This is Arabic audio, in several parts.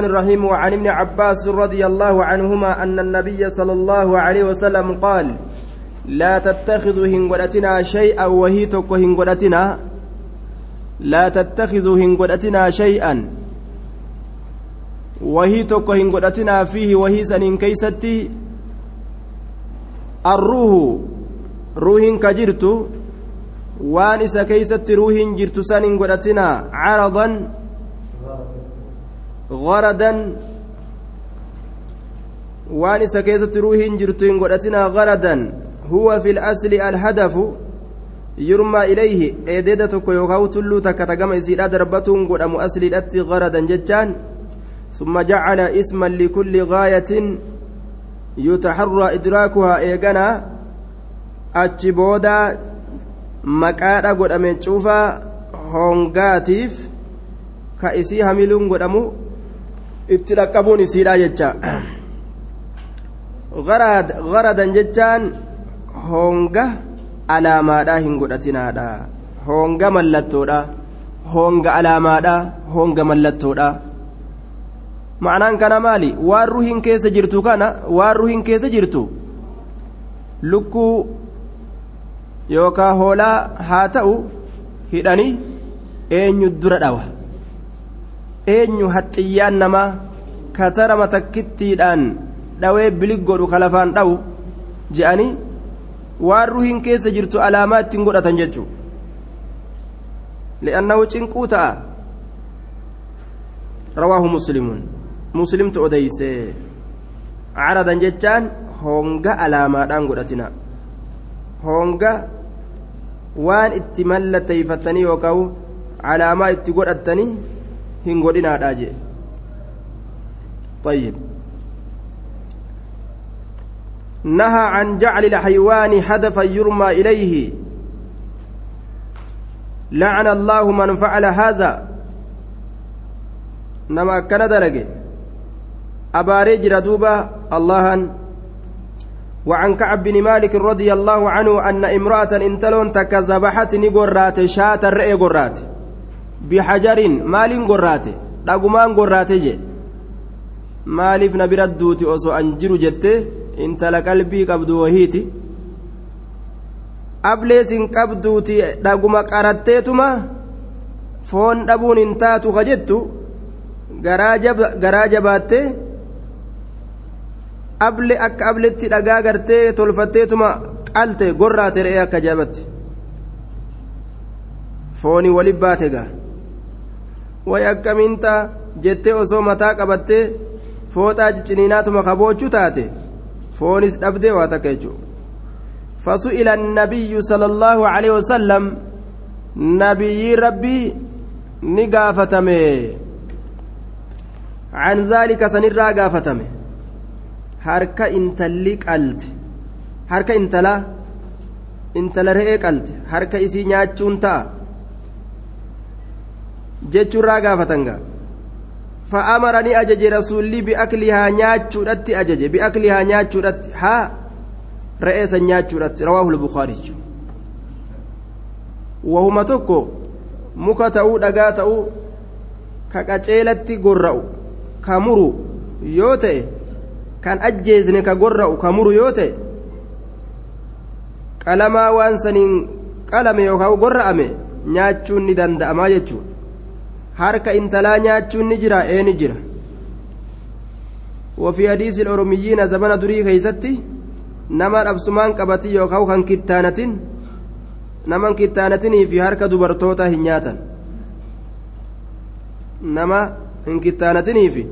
الرحيم وعن ابن عباس رضي الله عنهما أن النبي صلى الله عليه وسلم قال لا تتخذوا هنغدتنا شيئا وهي تكو هنغدتنا لا تتخذوا هنغدتنا شيئا وهي تكو هنغدتنا فيه وهي سنين كيستي الروح روح كجرت وانس كيست روح جرت سنين عرضا غردا ruuhiin jirtu hin godhatinaa garadan huwa fi lasli alhadafu yurmaa ilayhi eedeeda tokko yookaa tulluu takka tagama isiidha darbatuun godhamu asliidhatti garadan jechaan ثم جعل اسما لكل غاية يتحرى إدراكها إيغانا أتشبودا مكادا قد أمين شوفا هونغاتيف كأسي هميلون أمو itti dhaqqabuun isiidha jecha. Garadan jechaan honga alaamaadha hin godhatinaadha. Honga mallattoodha honga alaamaadha honga mallattoodha ma'anaan kana maali? Waan ruhiin keessa jirtu kana waan ruhiin keessa jirtu lukkuu yookaan hoolaa haa ta'u hidhanii eenyu dura dhawa eenyu haxxiyyaan namaa katarama takkittiidhaan dhawee bilig godhu ka lafaan dhawu je'anii waan ruhiin keessa jirtu alaamaa ittiin godhatan jechuu li'annahu cinquu ta'a rawaahu muslimuun muslimtu odeyse caradan jechaan honga alaamaadhaan godhatina honga waan itti mallatteeyfattanii yookaan alaamaa itti godhattanii hin godhinaadha jee طيب نهى عن جعل الحيوان هدفا يرمى إليه لعن الله من فعل هذا نما كان درجه أباري جردوبة الله وعن كعب بن مالك رضي الله عنه أن امرأة انتلون تكذبحت نقرات شات الرئي قرات bihajarin maaliin gorraate? Dhagumaan gorraate je maaliif na bira duuti osoo an jiru jette? Intala qalbii qabdu wahiiti. Ableesin qabduuti dhaguma qaratteetuma? Foon dhabuun hin taatu ka jettu? Garaa jabaatte? Able akka abletti dhagaa gartee tolfatteetuma qalte gorraate re'ee akka jabatti foonii walii baate gaa way akkamiinta jettee osoo mataa qabattee fooxaa ciciniinaatuma kaboochuu taate foonis dhabdee waa takka jechuudha فسئل النبي صلى الله عليه وسلم نبي ربي نقافتمه عن ذلك سنرى قافتمه harka intalli qalte harka intala intala re'ee qalte harka isii nyaachuun ta'a jechuurraa gaafatanga fa'amara ni ajaje rasuulli bi'aklihaa nyaachuudhatti ajaje bi'aklihaa nyaachuudhatti haa re'eesan nyaachuudhatti rawaahul bukaarichu wahuma tokko muka ta'uu dhagaa ta'uu ka qaceelatti gorra'u ka muru yoo ta'e kan ajjeesne ka gorra'u ka muru yoo ta'e qalamaa waan saniin qalame yookaan gorra'ame nyaachuun ni danda'amaa jechuudha harka intalaa nyaachuun ni jira ee ni jira وفي حديث الأوروميين زمن دري كيستي نما أبسمان قبتي يوكاو كان كتانتين نما كتانتين في هركة دبرتوتا هنياتا نما hin kittaanatiniifi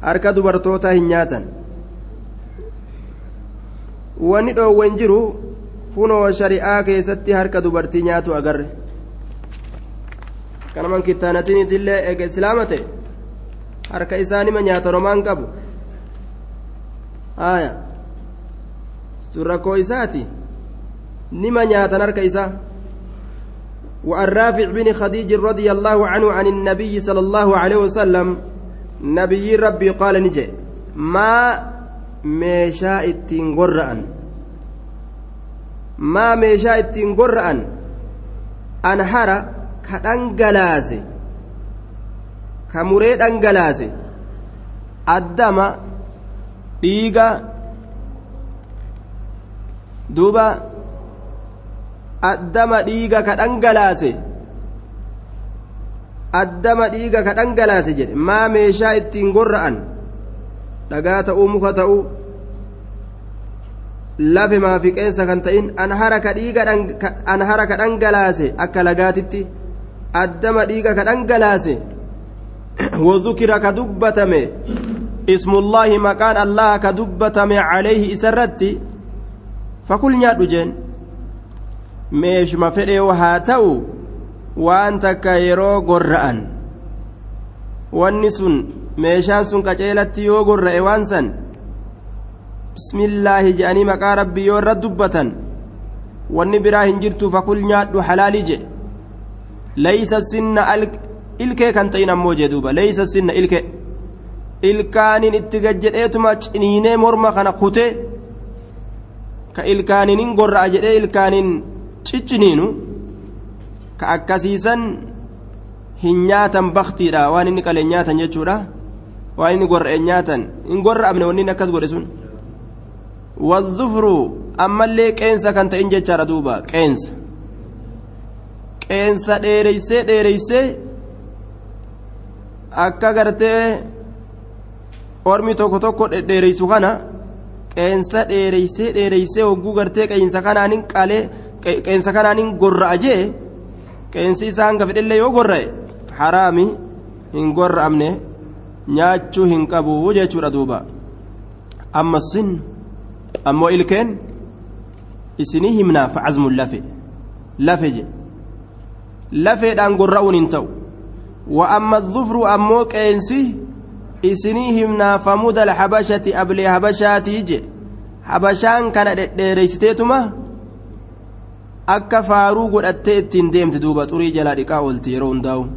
harka dubartoota hin nyaatan wanni dhoowwan jiru kunoo shari'aa keessatti harka dubartii nyaatu agarre Kanaman kittaanatiniitillee eega islaama ta'e harka isaa nima nyaata romaan qabu haya sun rakkoo isaati nima nyaatan harka isaa وعن رافع بن خديج رضي الله عنه عن النبي صلى الله عليه وسلم نبي ربي قال نجي ما meeshaa ittiin gorra'an maa meeshaa ittiin gorra'an ka dhangalaase ka muree dhangalaase addama dhiiga duuba addama dhiiga ka dhangalaase addama dhiiga ka dhangalaase jedhe maa meeshaa ittiin gorra'an dhagaa ta'uu muka ta'uu lafe maafiqeensa kan ta'in anhara ka dhangalaase akka lagaatitti addama dhiiga ka dhangalaase wazukira ka dubbatame ismullaahi maqaan allaha ka dubbatame calayhi isarratti fakul nyaadhu jeen meeshuma fedhee haa ta'u waan takka yeroo gorra'an wanni sun meeshaan sun qaceelatti yoo gorra'e waan san bismillaahi je'anii maqaa rabbii yoo irra dubbatan wanni biraa hin jirtu fakul nyaadhu halaalii jedhe jee duuba laysa sinna ilkee ilkaaniin itti gajjedheetuma ciniinee morma kana kutee ka ilkaaniin gorra'a jedhee ilkaaniin cicciniinu ka akkasiisan hin nyaatan baktiidha waan inni qaleen nyaatan jechuudha waan inni gorra'e nyaatan hin gorra'amne wanni inni akkas godhe sun wazufru ammallee qeensa kan ta'in jechaadha duuba qeensa qeensa dheereysee dheereysee akka gartee ormi tokko tokko dheereysu kana qeensa dheereysee dheereysee hogguu gartee qeensa kanaanin qalee qeensa kanaanin gorra'a jee qeensi isaa hanga fedhellee yoo gorra'e haraami hin gorra'amne nyaachuu hin qabu jechuudha duuba amma sin ammoo ilkeen isinii himnaa facazmuun lafe lafe je lafeedhaan gorra'uun hin ta'u wa amma dhufru ammoo qeensi isinii himnaa famuda alhabashati ablee habashaatii je habashaan kana dhedheereysiteetuma akka faaruu godhattee ittiin deemte duuba xurii jalaa dhiqaa oolti yeroo hundaa'u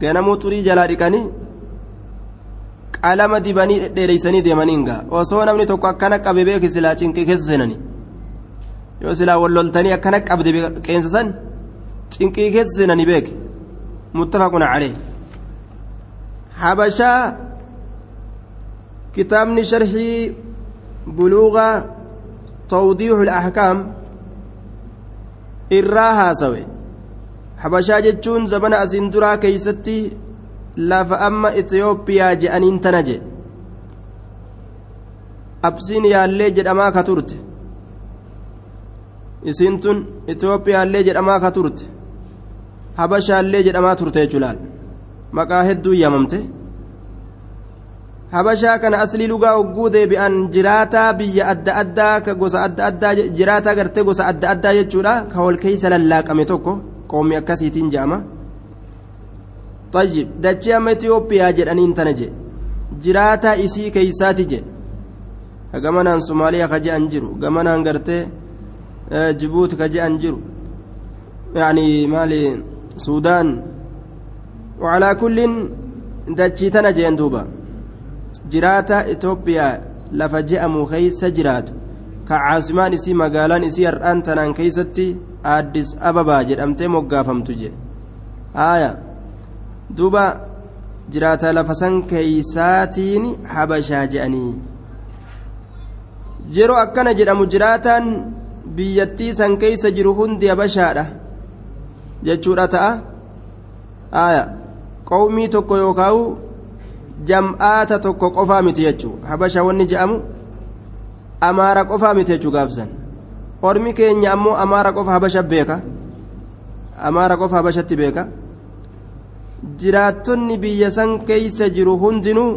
ganamuu xurii jalaa dhiqanii qalama dibanii dhedheereysanii deemaniin gaa osoo namni tokko akkana qabe beeki silaa cinqii keessa seenanii yoo silaa walloltanii akkana qabde qeensa san cinqii keessa seenanii beeki muttafaquna calee habashaa kitaabni sharxii buluuga tawdiixu اlaxkaam irraa haasawe habashaa jechuun zabana asiin duraa keeysatti lafa amma itiyoophiyaa je'aniin tana je absiin yaallee jedhamaa ka turte isiin tun itoophiyaallee jedhamaa ka turte. Habashaallee jedhamaa turte jechuudhaan maqaa hedduu yaamamte habashaa kana aslii lugaa hogguu deebi'an jiraataa biyya adda addaa ka gosa adda addaa jiraataa gartee gosa adda addaa jechuudha ka wal keeysa lallaaqame tokko qoomii akkasiitiin jaama tajib dachee amma itiyoophiyaa jedhaniin tana je jiraataa isii keeysaati je gamanaan somaaliyaa ka je'an jiru. Gamanaan gartee jibuuti ka je'an jiru يعني مالي سودان وعلى كل dachii tana jeen duuba jiraata itoophiyaa lafa je'amu keeysa jiraatu ka caasimaan isii magaalaan isii har'aan tanaan keeysatti aaddis ababaa jedhamtee moggaafamtu je haaya duuba jiraata lafa san keeysaatiin habashaa je'anii yeroo akkana jedhamu jiraataan biyyattii san keeysa jiru hundi habashaadha jechuudha ta'a haaya qawmii tokko yookaawu jam'aata tokko qofaa miti jechuu habasha wanni je'amu amaara qofaa miti jechuu gaafsan ormi keenya ammoo amaara qofa habasha beeka amaara qofa habashatti beeka jiraattonni biyya san keeysa jiru hundinuu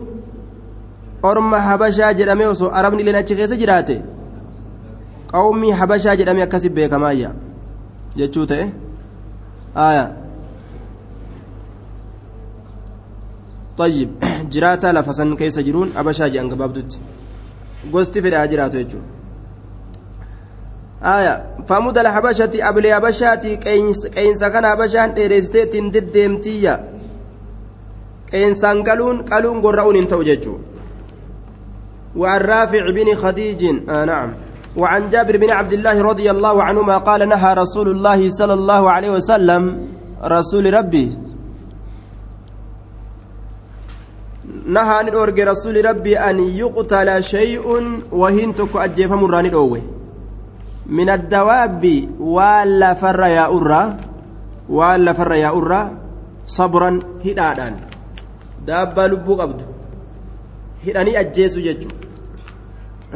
orma habashaa jedhame osoo arabni ileen achi keessa jiraate qawmii habashaa jedhame akkasi beekamaayya jechuu ta'e aayaa طيب. جراتا لفسن كيس جرون أبشا جان قبابدت قوستي في الأجرات يجو. آية. فمد الحبشة أبلي أبشاتي كينس كان أبشان إرستي تندد ديمتية كينسان قالون قالون قرؤون انتو ججو وعن رافع بن خديج. آه نعم. وعن جابر بن عبد الله رضي الله عنهما قال نهى رسول الله صلى الله عليه وسلم رسول ربي nahaa ni dhoorge rasuli rabbii an yuqtala shay'un wahiin tokko ajjeefamurraa ni dhoowwe min addawaabbi waan lafarra yaa'urraa waan lafarra yaa'urraa sabran hidhaadhaan daabbaa lubbuu qabdu hidhanii ajjeesu jechuudha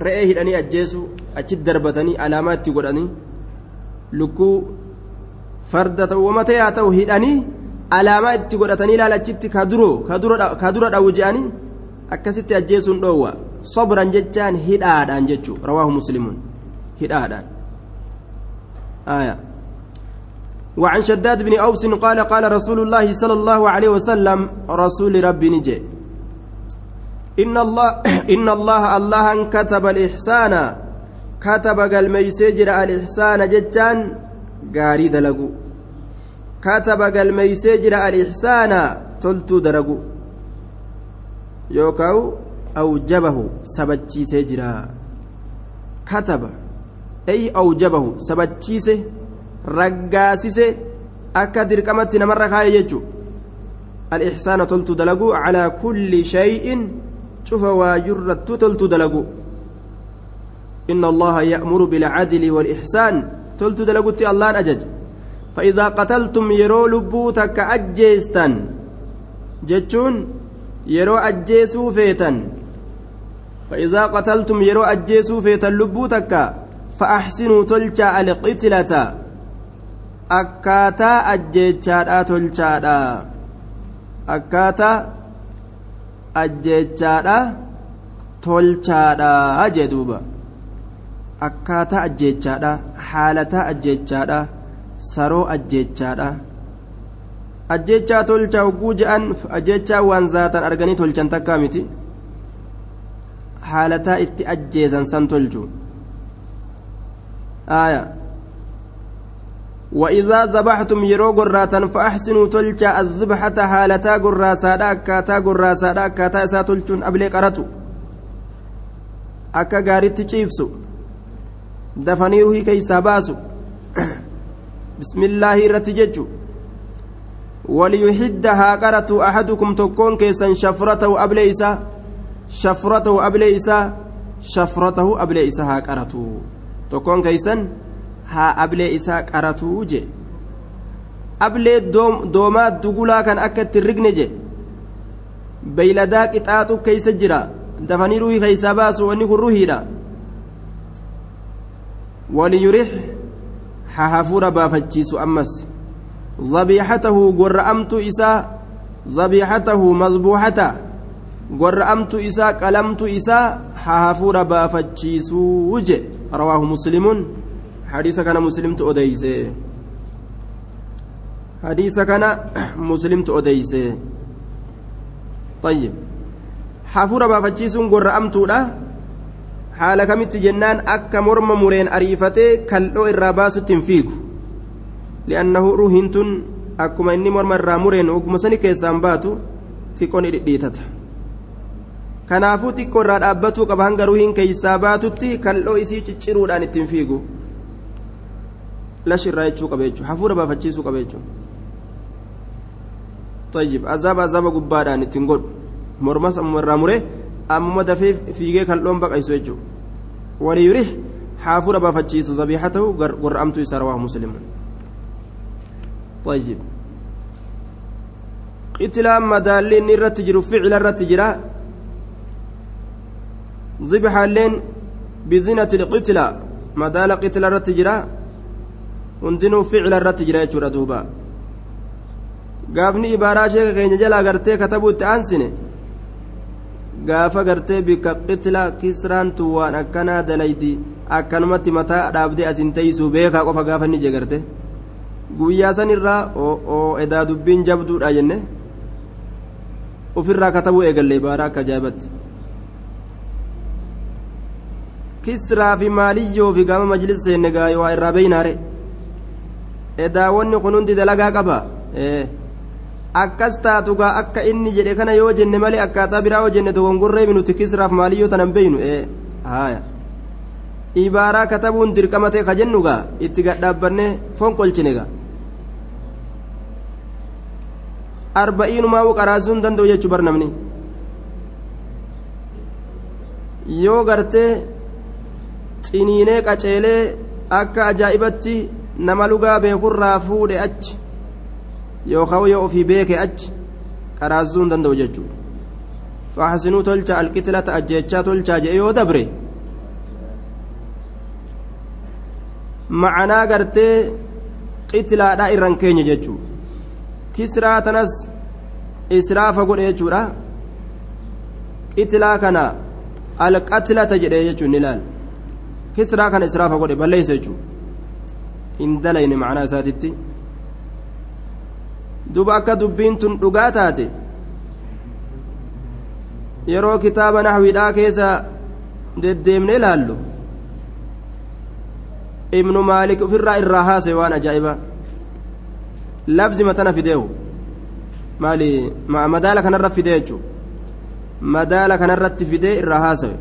re'ee hidhanii ajjeesu achitti darbatanii alaamaa itti godhanii lukkuu farda ta'u wamata yaa ta'u hidhanii alaamaa itti godhatanii ilaala achitti ka dura dha'u je'anii akkasitti ajjeesuun dhoowwa sobran jechaan hidhaadhaan jechuudha rawaahu muslimuun hidhaadhaan. آية وعن شداد بن أوس قال قال رسول الله صلى الله عليه وسلم رسول ربي نجي إن الله إن الله الله كتب الإحسان كتب قال ميسجر الإحسان جتان قاري دلقو. كتب قال ميسجر الإحسان تلتو درقو. يوكاو أوجبه سبتشي سجرا كتب أي أوجبه سبتشي raggaasise akka dirqamatti namarra kaa'e jechu الإحسان تلت دلقو على كل شيء. شوف واجرت تلت دلقو. إن الله يأمر بالعدل والإحسان. تلت دلقو تي الله أجج. فإذا قتلتم يرو لبوتك أجيستا جتشون يرو أجيسو فيتا فإذا قتلتم يرو أجيسو فيتا لبوتك فأحسنوا تلجا القتلة. akkaataa ajjeechaadhaa tolchaadhaa akkaataa ajjeechaadhaa tolchaadhaa jee duuba akkaataa ajjeechaadhaa haalataa ajjeechaadhaa saroo ajjeechaadhaa ajjeechaa tolchaa hogguu je'an ajjeechaa waan zaatan arganii tolchan takkaa miti haalataa itti ajjeesan san tolchu aayaa وإذا ذبحتم يرو قراتا فأحسنوا تلجا الذبحة حالتا قراسا أكاتا قراسا أكاتا إسا تلجون أبلي قرتو أكا غاريتي تشيبسو دفنيروه كيسا باسو بسم الله رتججو وليحدها قرتو أحدكم تكون كيسا شفرته أبليسا شفرته أبليسا شفرته أبليسا ها قرتو تكون كيسا haa ablee isaa qaratuu je ablee doomaa dugulaa kan akka itti rigne je beeyladaa qixaaxu keeysa jira dafanii ruhii keeysaa baasu wanni kun ruhiidha hafuura baafachiisu ammas zabiixatahu gorra'amtu isaa zabiixatahu mazbuuxata gorra'amtu isaa qalamtu isaa haa hafuura baafachiisuu je rawaahu muslimuun hadiisa kana muslimtu odeyse hadiisa kana muslimtu odeyse طيب hafuura baafachiisuun gorra'amtuudha haala kamitti jennaan akka morma mureen ariifatee kaldhoo irraa baasutti hin fiigu. Li'annahu ruhiin tun akkuma inni morma irraa mureen oguma sani keessaan baatu xiqqoon dhidhiitata. Kanaafuu xiqqoo irraa dhaabbatuu qaba hanga ruhiin keeysaa baatutti kaldhoo isii cicciruudhaan ittiin fiigu. Lash irraa jechuu qaba jechuudha hafuura baafachiisuu qaba jechuudha tayyib azaaba azaaba gubbaadhaan ittiin godhu. Mormas ammuma irraa mure ammuma dafee fiigee kaldhoon baqaysu jechuudha waliyurih hafuura baafachiisu zabiixatahu gorra'amtu isaa rawaahu muslimun tayyib qitilaan madaalli inni irratti jiru ficila irratti jira zibxaalleen bizinati lqitila madaala qitila irratti jira hundinuu ficila irratti jira jechuudha duuba gaafni ibaaraa sheeka keenya jalaa gartee katabuu itti aansine gaafa gartee bikka qitila kisraantu waan akkanaa dalayti akkanumatti mataa dhaabdee asin teeysuu beekaa qofa gaafa inni je garte guyyaa san irraa oo edaa dubbiin jabduudha jenne ufirraa katabuu eegalle ibaaraa akka ajaa'ibatti kisraa fi maaliyyoo fi gaama majlis seenne gaa waa irraa beeynaare edaawwanni kun hundi dalagaa qaba akkas taatu gaa akka inni jedhe kana yoo jenne malee akkaataa biraa yoo jenne dogongorree minuti kisraaf maaliyyoo tanan beeynu haya ibaaraa katabuun dirqama ta'e ka jennu gaa itti gadhaabbanne foon qolchine gaa. Arba'iinumaa qaraasuu hin danda'u jechuu bar namni yoo gartee ciniinee qaceelee akka ajaa'ibatti nama lugaa beekurraa fuudhe achi yookaan yoo ofii beeke achi qaraasuu hin danda'u jechuudha. Faaxasinuu tolcha alqitilata ajjeechaa tolchaa jedhe yoo dabre macanaa gartee qitilaadhaa irran keenya jechuudha. Kisraa tanas israafa godhe jechuudha. Qitilaa kana alqatilata jedhe jechuun ni laal kisraa kana israafa godhe balleessa jechuudha. Hin dalayne macanaa isaatitti duba akka dubbiin tun dhugaa taate yeroo kitaaba naxwiidhaa keessa deddeemne ilaallu. Ibnu maalik ofirraa irraa haase waan ajaa'iba. Labzi matana fideehu maali? Madaala kanarra fidee jechuu? Madaala kanarratti fidee irraa haasawe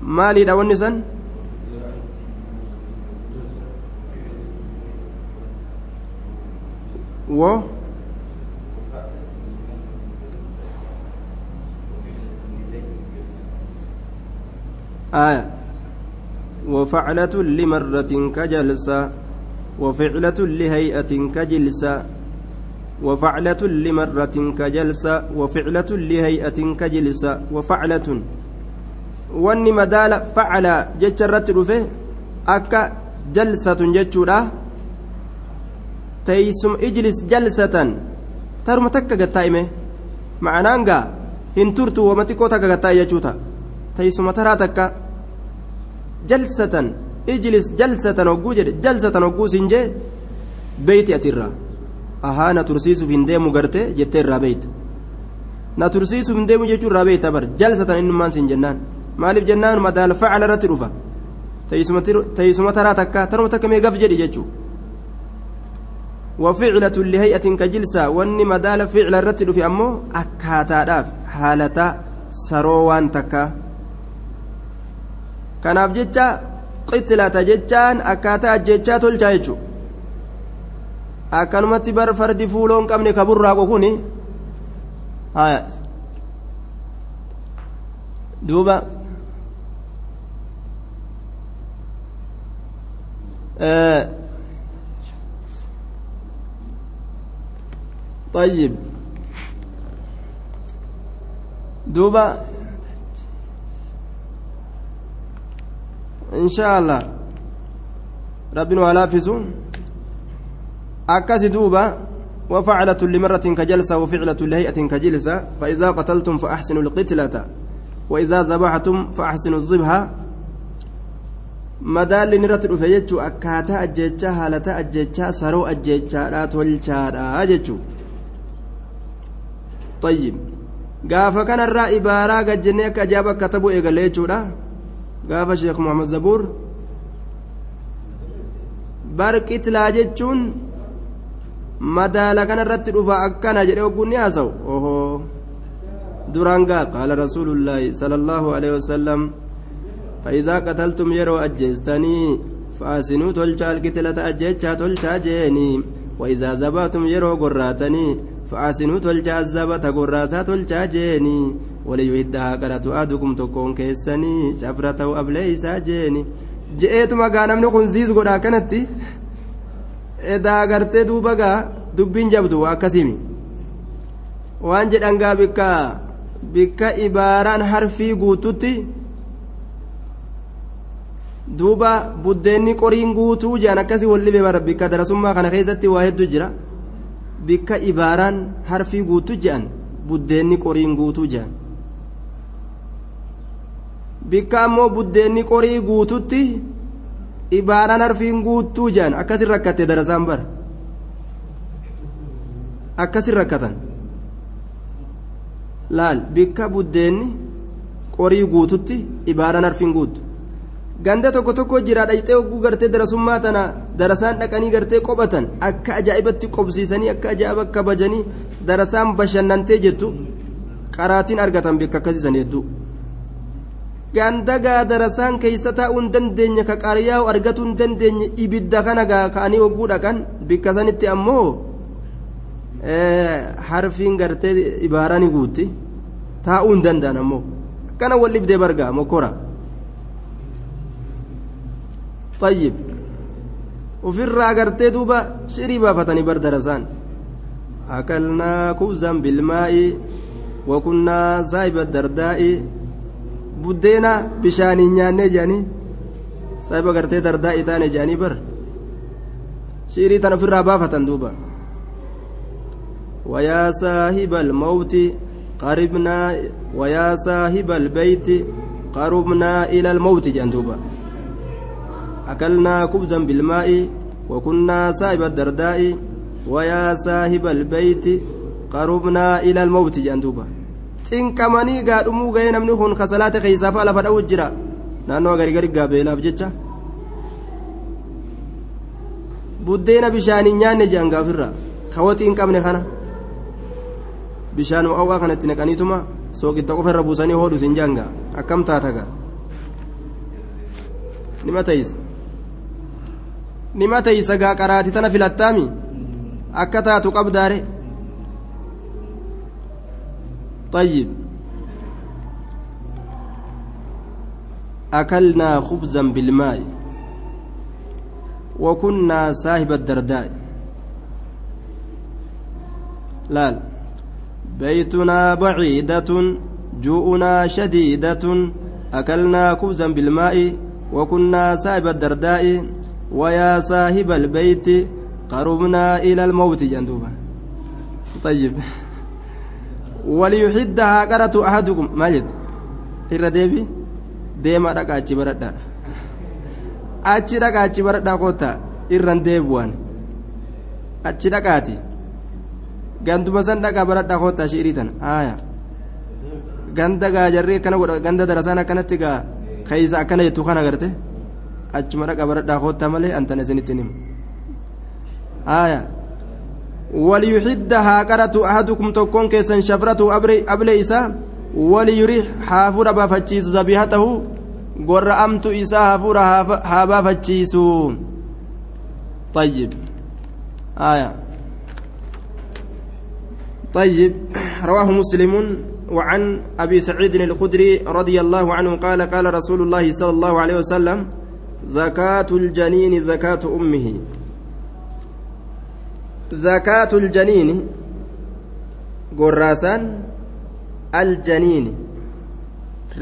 maaliidha wanni san wo آية وفعلة لمرة كجلسة وفعلة لهيئة كجلسة وفعلة لمرة كجلسة وفعلة لهيئة كجلسة وفعلة. madaala facala jecha irratti dhufe akka jalsatun jechuudha teeysum ijlis jalsatan. Taruma takka gattaa'ime ma'anaan gaa hin turtu wama xiqqoo takka gattaa'e jechuuta teeysuma taraa takka. Jalsatan ijlis jalsatan hogguu jedhe. Jalsatan hogguu siin jee beeyti atirraa ahaa na tursiisuuf hin deemu garte jettee irraa beeyta. Na tursiisuuf hin deemu jechuu irraa beeyta bar. Jalsatan innummaan siin jennaan. Maaliif jennaan? Madaal facala irratti dhufa. Teeysuma taraa takka. Taruma takka mee gaf jedhi jechuu وفعلة لهيئة كجلسة واني مدال فعل الرتل في أمه أكاتا داف حالة سروان تكا jecha qitilata jechaan akkaataa ajjechaa tolchaa jechu akkanumatti bar fardi fuuloon qabne ka burraaqu kun duuba طيب. دوبا. إن شاء الله. ربنا ولافز أكس دوبا. وفعلة لمرة كجلسة وفعلة لهيئة كجلسة. فإذا قتلتم فأحسنوا القتلة. وإذا ذبحتم فأحسنوا الذبحة madaalli irratti dhufe jechuun akkaataa ajjechaa haalata ajjechaa saroo ajjechaadhaa tolchaadhaa jechuun tayyib gaafa kanarraa ibaaraa gajjennee akka ajaa'iba akka tabu eegale jechuudha gaafa sheek muhammad zabuur bar qitlaa jechuun madaala kanarratti dhufa akkana jedhee ogguun ni haasa'u ohoo duraan gaa qaala rasuulullaahi sallallahu alaihi wasallam فإذا قتلتم يرو أجستني فأسنوا تلجا القتلة أجيتشا تلجا جيني fa'aasinuu tolchaa azzaba ta gorraasaa tolchaa jeeni. Waliyyuu hiddaa qaratu adukum tokkoon keessanii cafra ta'u ablee isaa jeeni. Je'eetuma gaa namni kun ziis godha akkanatti edaa gartee duuba gaa dubbiin jabdu akkasimi waan jedhan gaa bikka ibaaraan harfii duuba buddeenni qoriin guutuu jedhan akkasii wal bara bikka darasummaa kana keessatti waa hedduu jira. Bikka ibaaraan harfii guutuu jedhan buddeenni qoriin guutuu jedhan bikka ammoo buddeenni qorii guututti ibaaraan harfiin guutuu jedhan akkasin rakkatte darasaan bara? Akkasin rakkatan? Laal bikka buddeenni qorii guututti ibaaraan harfiin guutu ganda tokko tokko jira dhayxee hogguu gartee darasummaa tana darasaan dhaqanii gartee qophatan akka ajaa'ibatti qobsiisanii akka ajaa'iba kabajanii darasaan bashannantee jettu qaraatiin argatan bikka akkasiisan hedduu. Ganda gaa darasaan taa'uu hin dandeenye ka qaariyaa argatuu hin dandeenye ibidda kana gaa ka'anii hogguu dhaqan bikka sanitti ammoo harfiin gartee ibaaranii guutti taa'uu hin danda'an ammoo. Akkana wal dhibdee bargaa mokora طيب duuba shirii baafatanii bar darasaan akalnaa kubzan bilmaa'i wakunnaa saahiba dardaa'i buddeena bishaaniin nyaannee jedhanii saahiba gartee dardaa'i taane jedhanii bar shirii tan ofirraa baafatan duuba ويا صاحب الموت قربنا ويا صاحب البيت قربنا إلى الموت جندوبا أكلنا خبزا بالماء وكنا صاحب الدرداء ويا صاحب البيت قربنا إلى الموت جندوبا cinqamanii gaadhumuu ga'ee namni kun kasalaata keeysaaf lafa dha'u jira naannoo garigari gaabeelaaf jecha buddeena bishaaniin nyaanne jedhan gaafirra kawotii hin qabne kana bishaan awwaa kanatti naqaniituma sooqitta qofa irra buusanii hoodhu sin janga akkam taataga nima teeysa nima teeysa gaa qaraati tana filattaami? Akka taatu qabdaare طيب أكلنا خبزا بالماء وكنا صاحب الدرداء لا بيتنا بعيدة جوؤنا شديدة أكلنا خبزا بالماء وكنا صاحب الدرداء ويا صاحب البيت قربنا إلى الموت جندوبا طيب وليحدها قرة أحدكم deemaa dhaqaa achi baradhaa achi dhaqaa achi baradhaa koota irran deebu'an achi dhaqaati ganduma san dhaqaa baradhaa koota shiirii tana haaya ganda gaa jarree akkana godha ganda darasaan akkanatti gaa keeysa akkana jettu kana garte achuma dhaqaa baradhaa koota malee antana isinitti himu haaya وليحدها قرة أحدكم تكون كيسا شفرته أبلي إسا وليريح حافور بافتشيس ذبيحته قرأمت إسا حافور هابافتشيس طيب آية طيب رواه مسلم وعن أبي سعيد الخدري رضي الله عنه قال قال رسول الله صلى الله عليه وسلم زكاة الجنين زكاة أمه. زكاة الجنين قراسان الجنين.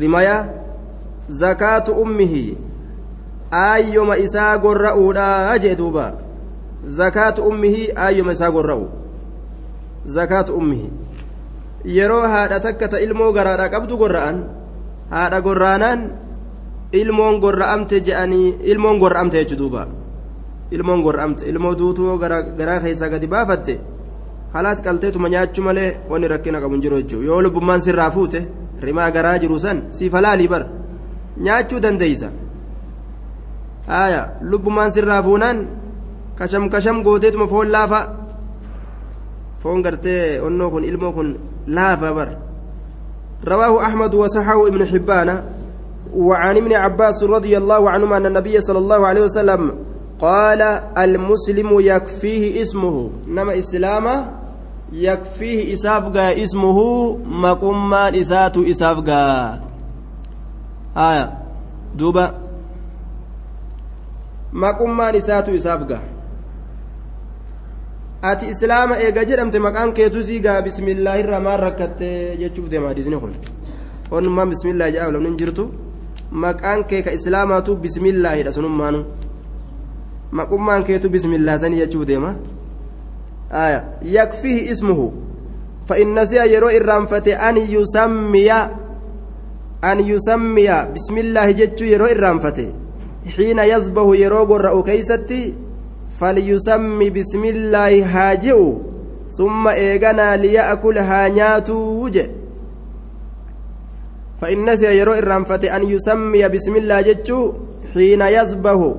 رماية زكاة أمه. أيما إساء قرأولا أجدوبا. زكاة أمه أيما إساء قرأو زكاة أمه. haadha takka ta ilmoo garaadha qabdu gorra'an haadha gorraanaan ilmoon gorra'amte je'anii ilmoon gorra'amte jechu duuba ilmoon gorra'amte ilmoo duutuu garaa keessaa gadi baafatte halaas qalteetuma nyaachuu malee wanni rakkina qabu hin jiru jechuudha yoo lubbummaan sirraa fuute rimaa garaa jiru san siif halaalii bar nyaachuu dandeeysa haaya lubbummaan sirraa fuunaan kasham kasham gooteetuma foon laafa foon gartee onnoo kun ilmoo kun laafa bar رواه أحمد وصححه ابن حبان وعن ابن عباس رضي الله عنهما أن النبي صلى الله عليه وسلم قال المسلم يكفيه اسمه نما إسلامه يكفيه إسافقا اسمه مقمان إسات إسافقا آية دوبا مقمان إسات إسافقا ati islaama eega jedhamte maqaan keetu siigaa bismillaahi irraa maan rakkatte jechuuf deema hadisni kun onummaan bismillaahi jedhaa lamni hin jirtu maqaan kee ka islaamaatu bismillaahidha sunummaanu maqummaan keetu bismillaa sanii jechuuf deema. Aya yakfihi ismuhu. فإن نسي يرو إرانفته أن يسمي أن يسمي بسم الله جتشو يرو إرانفته حين يصبه يرو قرأ كيستي فليسمي بسم الله هاجئ ثم إيغنا ليأكل هانياتو وجه فإن نسي يرو إرانفته أن يسمي بسم الله جتشو حين يصبه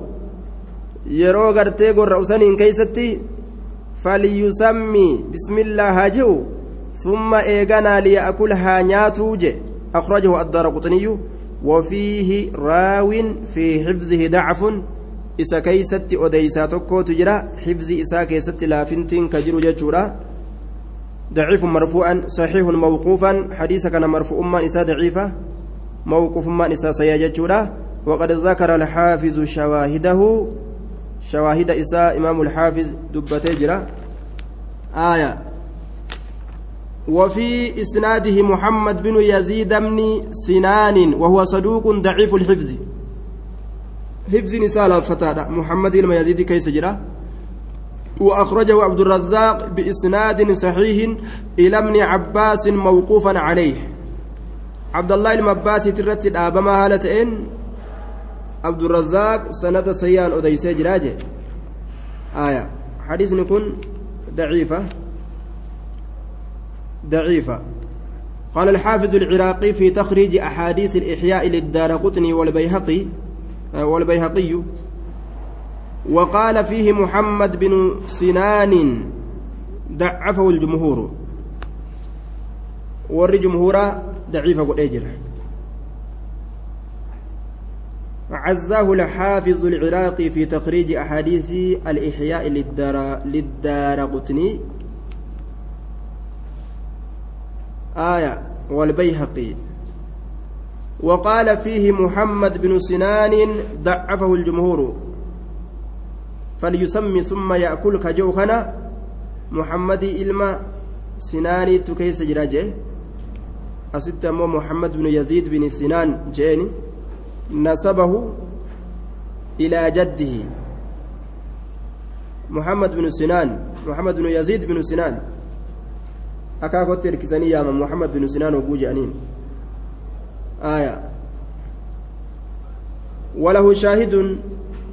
يرو غرتي قرأ سنين كيستي فليسمي بسم الله هاجئ ثم إيغنا ليأكلها نياتوج. أخرجه الدار قطني. وفيه راو في حفظه ضعف. keeysatti odeysaa tokkootu jira xibzi isaa keessatti laafintiin ka jiru jechuudha ضعيف مرفوعا صحيح موقوفا حديث كان مرفوع ما نساء ضعيفة موقوف ما نساء سياجة وقد ذكر الحافظ شواهده شواهد إساء إمام الحافظ دبتجرة آية. وفي إسناده محمد بن يزيد بن سنان وهو صدوق ضعيف الحفظ. حفظ نساء الفتاة محمد بن يزيد كيس جرا. وأخرجه عبد الرزاق بإسناد صحيح إلى ابن عباس موقوفا عليه. عبد الله المباس ترتد أبما هالتين عبد الرزاق سند سيان أديسي جراجة آية. حديث نكون ضعيفة. ضعيفة. قال الحافظ العراقي في تخريج أحاديث الإحياء للدار قطني والبيهقي والبيهقي. وقال فيه محمد بن سنان ضعفه الجمهور. ور جمهورا ضعيفة قد أجر عزاه الحافظ العراقي في تخريج أحاديث الإحياء للدار للدار قطني آية والبيهقي. وقال فيه محمد بن سنان ضعفه الجمهور. فليسمي ثم يأكل كجو محمد إلما سناني تكيس جراجه أست محمد بن يزيد بن سنان جيني. نسبه إلى جده. محمد بن سنان محمد بن يزيد بن سنان. أكاكوت تركسني يا محمد بن سنان وقوجي أنين. آية. وله شاهد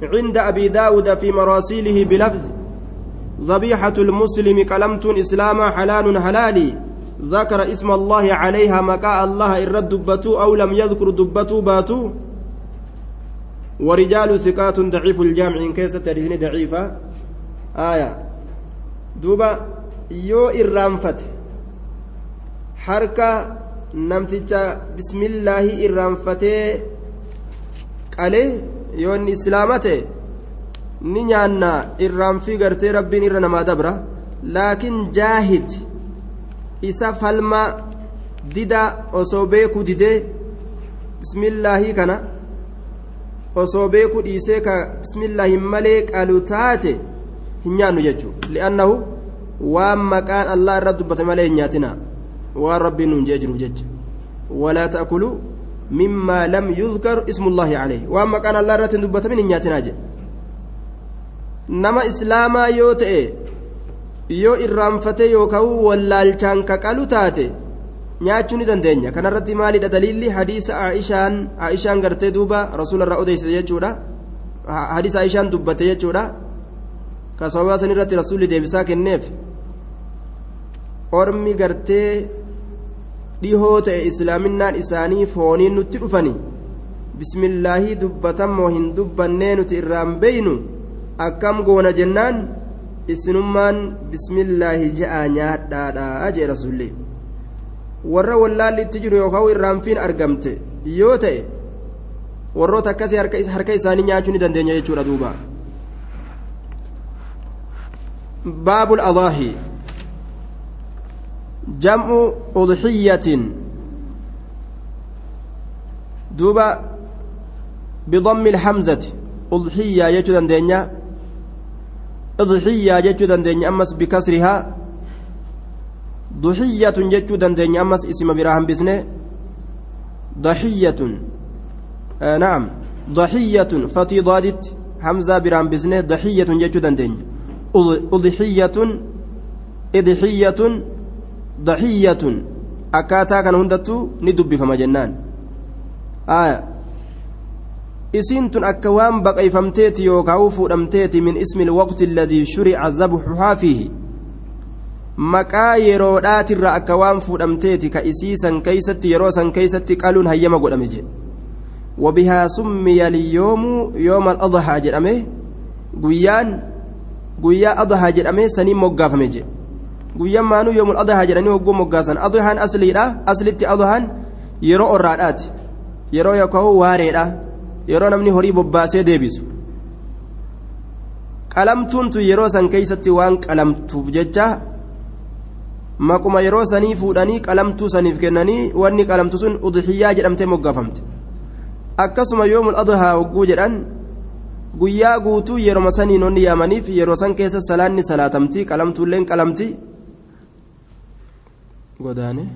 عند أبي داود في مراسيله بلفظ ذبيحة المسلم كلمت إسلاما حلال حلالي ذكر اسم الله عليها مكاء الله إن دبتو أو لم يذكر دبتو باتو. ورجال ثقات ضعيف الجامع إن كيسة تريزني ضعيفة. آية. دوبا يو إرامفت حركة namticha bismillaahi irraanfatee qalee yoo inni islaama ta'e ni nyaanna irraanfii gartee rabbiin irra namaa dabra. Laakiin jaahid isa falma dida osoo beekuu didee bismillaahii kana osoo beekuu dhiisee ka bismillaahi malee qalu taate hin nyaannu jechuudha li'annahu waan maqaan allah irra dubbate malee hin nyaatina waan rabbiin nuun jee jiruuf jecha. Walaa ta'kuluu lam yuzkar ismullaahi calayh waan maqaan allah irratti hin dubbatamin hin nyaatinaa jedhe nama islaamaa yoo ta'e yoo irraanfatee yookaan wallaalchaan kaqalu taate nyaachuu ni dandeenya kanarratti maalidha daliilli hadiisa aishaan aishaan gartee duuba rasuula irraa odeessite jechuudha hadiisa aishaan dubbate jechuudha ka sababa san irratti rasuulli deebisaa kenneef ormi gartee dhihoo ta'e islaaminaan isaanii fooniin nutti dhufani. Bismillaahii dubbatamoo hin dubbannee nuti irraan beeynu? Akkam goona jennaan isinummaan bismillaahi je'aa nyaadhaadhaa jee rasulli warra wallaalli itti jiru yookaan irraanfiin argamte yoo ta'e warroota akkasii harka isaanii nyaachuu ni dandeenya jechuudha duuba. Baabul adaahii جمع أضحية. دوبا بضم الحمزة. أضحية يجو دنيا أضحية يجو دنيا أمس بكسرها. ضحية يجو دنيا أمس اسم براهم بسنة ضحية. آه نعم. ضحية فتي ضادت حمزة براهم بسنة ضحية يجو دنيا أضحية ni dubbifama jennaan aya isiin tun akka waan baqayfamteeti yookaan fuudhamteeti min ismi ilwaqti alladii shurica zabxuhaa fiihi maqaa yeroodhaatirra akka waan fuudhamteeti ka isii san keeysatti yeroo san keeysatti qaluun hayyama godhame jedhe وبها سمي اليوم يوم الأضحى جرمه guyyaan guyyaa adhaa jedhamee sanii moggaafame jedhe guyyaan maanuu yoomul adhaa jedhanii hogguu moggaasan adhaan asliidha aslitti adhaan yeroo orraadhaati yeroo yookaan waareedha yeroo namni horii bobbaasee deebisu qalamtuuntu yeroo san keeysatti waan qalamtuuf jecha maquma yeroo sanii fuudhanii qalamtuu saniif kennanii wanni qalamtu sun udxiyyaa jedhamtee moggafamte akkasuma yoomul adhaa hogguu jedhan guyyaa guutuu yeroma saniin onni yaamaniif yeroo san keessa salaanni salaatamtii qalamtuulleen qalamtii godane